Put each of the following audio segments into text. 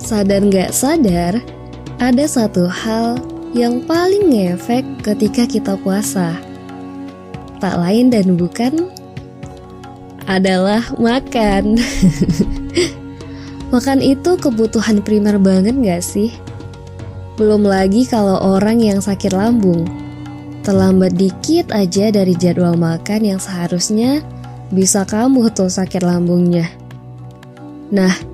Sadar nggak sadar, ada satu hal yang paling ngefek ketika kita puasa. Tak lain dan bukan adalah makan. makan itu kebutuhan primer banget gak sih? Belum lagi kalau orang yang sakit lambung. Terlambat dikit aja dari jadwal makan yang seharusnya bisa kamu tuh sakit lambungnya. Nah,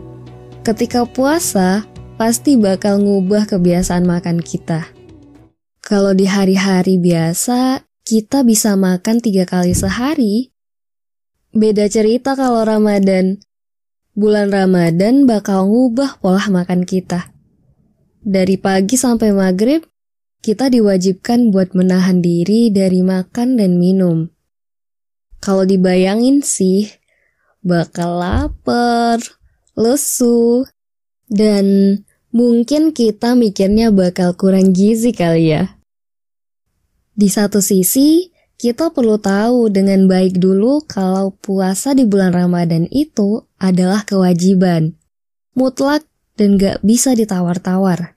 Ketika puasa, pasti bakal ngubah kebiasaan makan kita. Kalau di hari-hari biasa, kita bisa makan tiga kali sehari. Beda cerita kalau Ramadan. Bulan Ramadan bakal ngubah pola makan kita. Dari pagi sampai maghrib, kita diwajibkan buat menahan diri dari makan dan minum. Kalau dibayangin sih, bakal lapar, lesu, dan mungkin kita mikirnya bakal kurang gizi kali ya. Di satu sisi, kita perlu tahu dengan baik dulu kalau puasa di bulan Ramadan itu adalah kewajiban, mutlak dan gak bisa ditawar-tawar.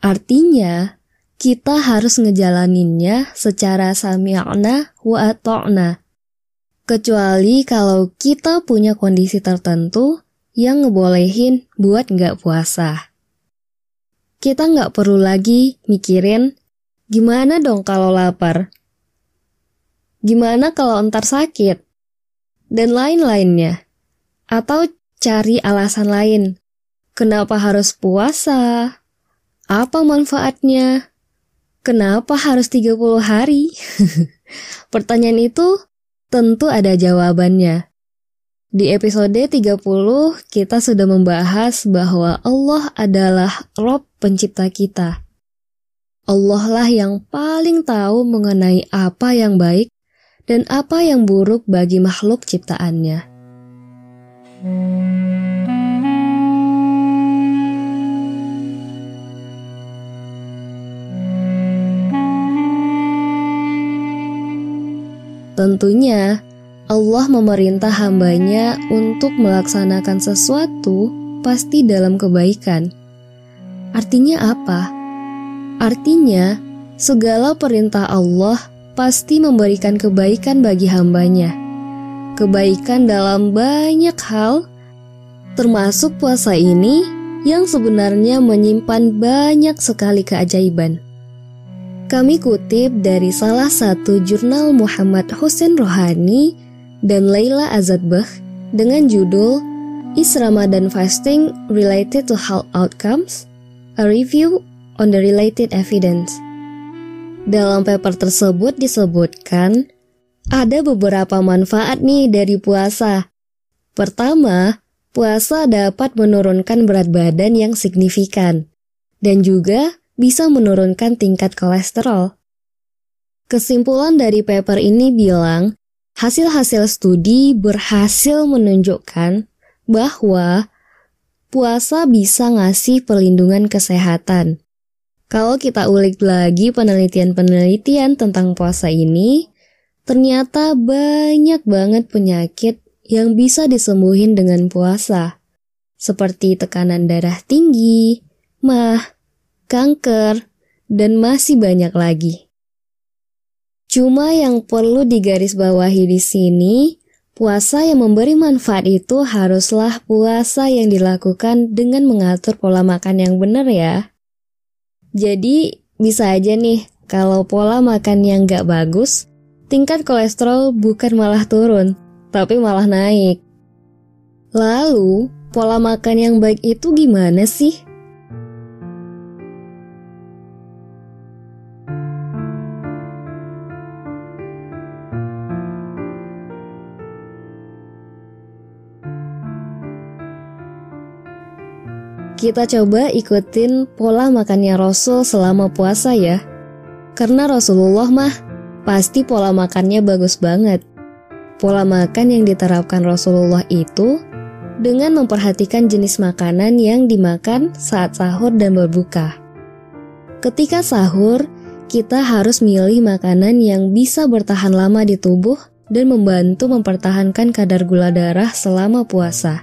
Artinya, kita harus ngejalaninnya secara sami'na wa ato'na. Kecuali kalau kita punya kondisi tertentu yang ngebolehin buat nggak puasa. Kita nggak perlu lagi mikirin gimana dong kalau lapar, gimana kalau entar sakit, dan lain-lainnya. Atau cari alasan lain. Kenapa harus puasa? Apa manfaatnya? Kenapa harus 30 hari? Pertanyaan itu tentu ada jawabannya. Di episode 30, kita sudah membahas bahwa Allah adalah Rob pencipta kita. Allah lah yang paling tahu mengenai apa yang baik dan apa yang buruk bagi makhluk ciptaannya. Tentunya, Allah memerintah hambanya untuk melaksanakan sesuatu pasti dalam kebaikan. Artinya apa? Artinya, segala perintah Allah pasti memberikan kebaikan bagi hambanya. Kebaikan dalam banyak hal, termasuk puasa ini yang sebenarnya menyimpan banyak sekali keajaiban. Kami kutip dari salah satu jurnal Muhammad Hussein Rohani dan Leila Azadbah dengan judul Is Ramadan Fasting Related to Health Outcomes? A Review on the Related Evidence. Dalam paper tersebut disebutkan ada beberapa manfaat nih dari puasa. Pertama, puasa dapat menurunkan berat badan yang signifikan dan juga bisa menurunkan tingkat kolesterol. Kesimpulan dari paper ini bilang Hasil-hasil studi berhasil menunjukkan bahwa puasa bisa ngasih perlindungan kesehatan. Kalau kita ulik lagi penelitian-penelitian tentang puasa ini, ternyata banyak banget penyakit yang bisa disembuhin dengan puasa, seperti tekanan darah tinggi, mah, kanker, dan masih banyak lagi. Cuma yang perlu digarisbawahi di sini, puasa yang memberi manfaat itu haruslah puasa yang dilakukan dengan mengatur pola makan yang benar ya. Jadi bisa aja nih, kalau pola makan yang gak bagus, tingkat kolesterol bukan malah turun, tapi malah naik. Lalu, pola makan yang baik itu gimana sih? Kita coba ikutin pola makannya Rasul selama puasa ya. Karena Rasulullah mah pasti pola makannya bagus banget. Pola makan yang diterapkan Rasulullah itu dengan memperhatikan jenis makanan yang dimakan saat sahur dan berbuka. Ketika sahur, kita harus milih makanan yang bisa bertahan lama di tubuh dan membantu mempertahankan kadar gula darah selama puasa.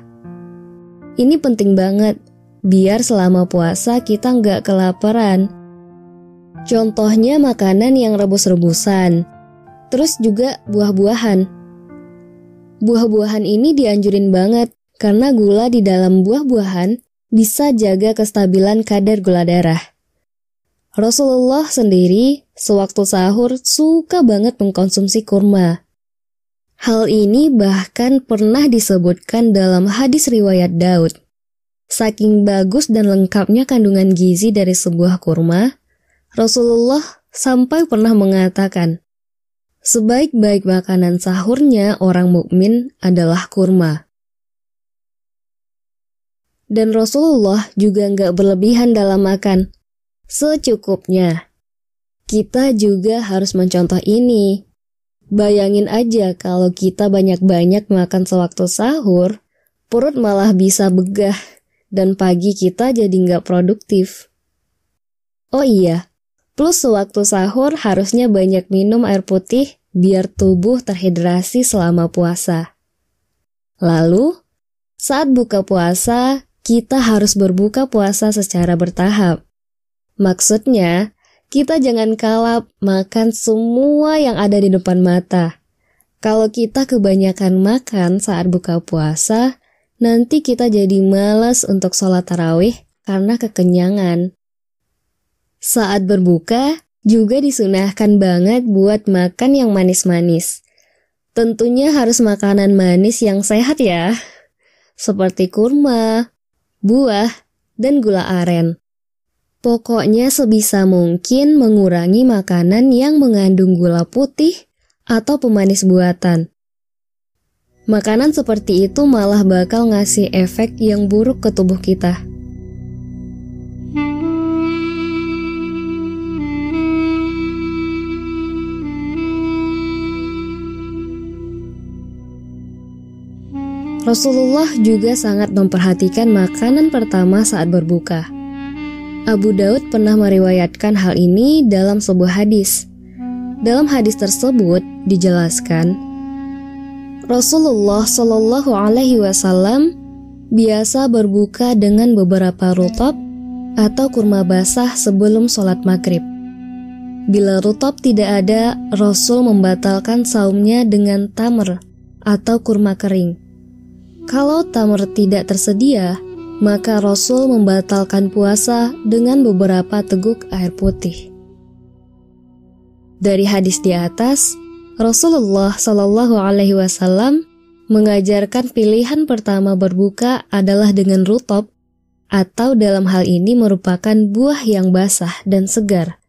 Ini penting banget, biar selama puasa kita nggak kelaparan. Contohnya makanan yang rebus-rebusan, terus juga buah-buahan. Buah-buahan ini dianjurin banget karena gula di dalam buah-buahan bisa jaga kestabilan kadar gula darah. Rasulullah sendiri sewaktu sahur suka banget mengkonsumsi kurma. Hal ini bahkan pernah disebutkan dalam hadis riwayat Daud. Saking bagus dan lengkapnya kandungan gizi dari sebuah kurma, Rasulullah sampai pernah mengatakan, sebaik-baik makanan sahurnya orang mukmin adalah kurma. Dan Rasulullah juga nggak berlebihan dalam makan, secukupnya. Kita juga harus mencontoh ini Bayangin aja kalau kita banyak-banyak makan sewaktu sahur, perut malah bisa begah, dan pagi kita jadi nggak produktif. Oh iya, plus sewaktu sahur harusnya banyak minum air putih biar tubuh terhidrasi selama puasa. Lalu, saat buka puasa, kita harus berbuka puasa secara bertahap. Maksudnya, kita jangan kalap makan semua yang ada di depan mata. Kalau kita kebanyakan makan saat buka puasa, nanti kita jadi malas untuk sholat tarawih karena kekenyangan. Saat berbuka, juga disunahkan banget buat makan yang manis-manis. Tentunya harus makanan manis yang sehat ya, seperti kurma, buah, dan gula aren. Pokoknya sebisa mungkin mengurangi makanan yang mengandung gula putih atau pemanis buatan. Makanan seperti itu malah bakal ngasih efek yang buruk ke tubuh kita. Rasulullah juga sangat memperhatikan makanan pertama saat berbuka. Abu Daud pernah meriwayatkan hal ini dalam sebuah hadis. Dalam hadis tersebut dijelaskan, Rasulullah Shallallahu Alaihi Wasallam biasa berbuka dengan beberapa rutop atau kurma basah sebelum sholat maghrib. Bila rutop tidak ada, Rasul membatalkan saumnya dengan tamr atau kurma kering. Kalau tamr tidak tersedia, maka Rasul membatalkan puasa dengan beberapa teguk air putih. Dari hadis di atas, Rasulullah Shallallahu Alaihi Wasallam mengajarkan pilihan pertama berbuka adalah dengan rutop atau dalam hal ini merupakan buah yang basah dan segar.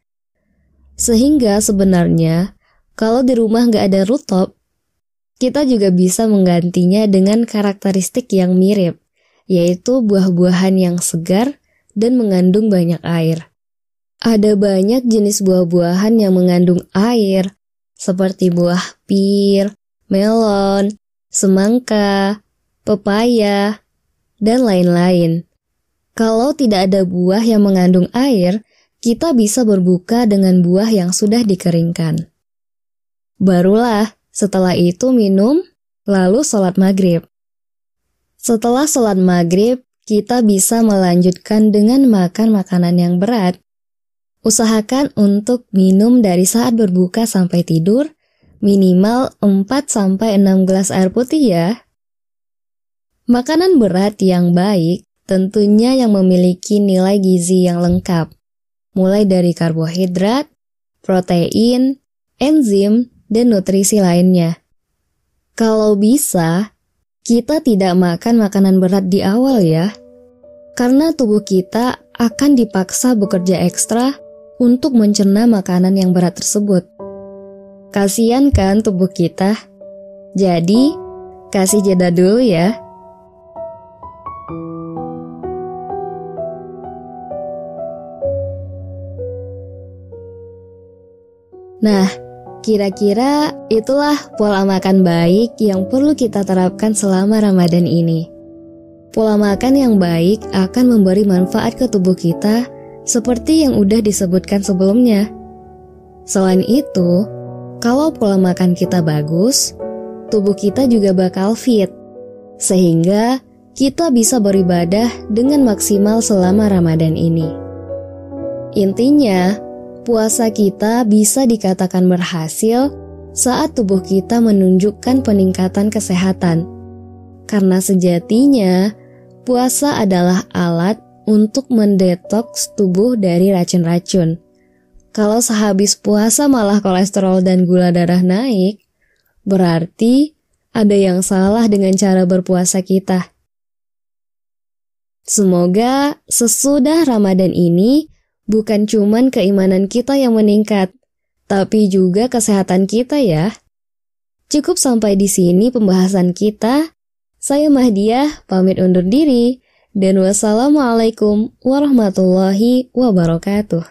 Sehingga sebenarnya kalau di rumah nggak ada rutop, kita juga bisa menggantinya dengan karakteristik yang mirip yaitu buah-buahan yang segar dan mengandung banyak air. Ada banyak jenis buah-buahan yang mengandung air, seperti buah pir, melon, semangka, pepaya, dan lain-lain. Kalau tidak ada buah yang mengandung air, kita bisa berbuka dengan buah yang sudah dikeringkan. Barulah setelah itu minum, lalu sholat maghrib. Setelah sholat maghrib, kita bisa melanjutkan dengan makan makanan yang berat. Usahakan untuk minum dari saat berbuka sampai tidur, minimal 4-6 gelas air putih ya. Makanan berat yang baik tentunya yang memiliki nilai gizi yang lengkap, mulai dari karbohidrat, protein, enzim, dan nutrisi lainnya. Kalau bisa, kita tidak makan makanan berat di awal ya, karena tubuh kita akan dipaksa bekerja ekstra untuk mencerna makanan yang berat tersebut. Kasian kan tubuh kita? Jadi, kasih jeda dulu ya. Nah, Kira-kira itulah pola makan baik yang perlu kita terapkan selama Ramadan ini. Pola makan yang baik akan memberi manfaat ke tubuh kita seperti yang udah disebutkan sebelumnya. Selain itu, kalau pola makan kita bagus, tubuh kita juga bakal fit. Sehingga kita bisa beribadah dengan maksimal selama Ramadan ini. Intinya, puasa kita bisa dikatakan berhasil saat tubuh kita menunjukkan peningkatan kesehatan. Karena sejatinya, puasa adalah alat untuk mendetoks tubuh dari racun-racun. Kalau sehabis puasa malah kolesterol dan gula darah naik, berarti ada yang salah dengan cara berpuasa kita. Semoga sesudah Ramadan ini bukan cuman keimanan kita yang meningkat, tapi juga kesehatan kita ya. Cukup sampai di sini pembahasan kita. Saya Mahdiah, pamit undur diri, dan wassalamualaikum warahmatullahi wabarakatuh.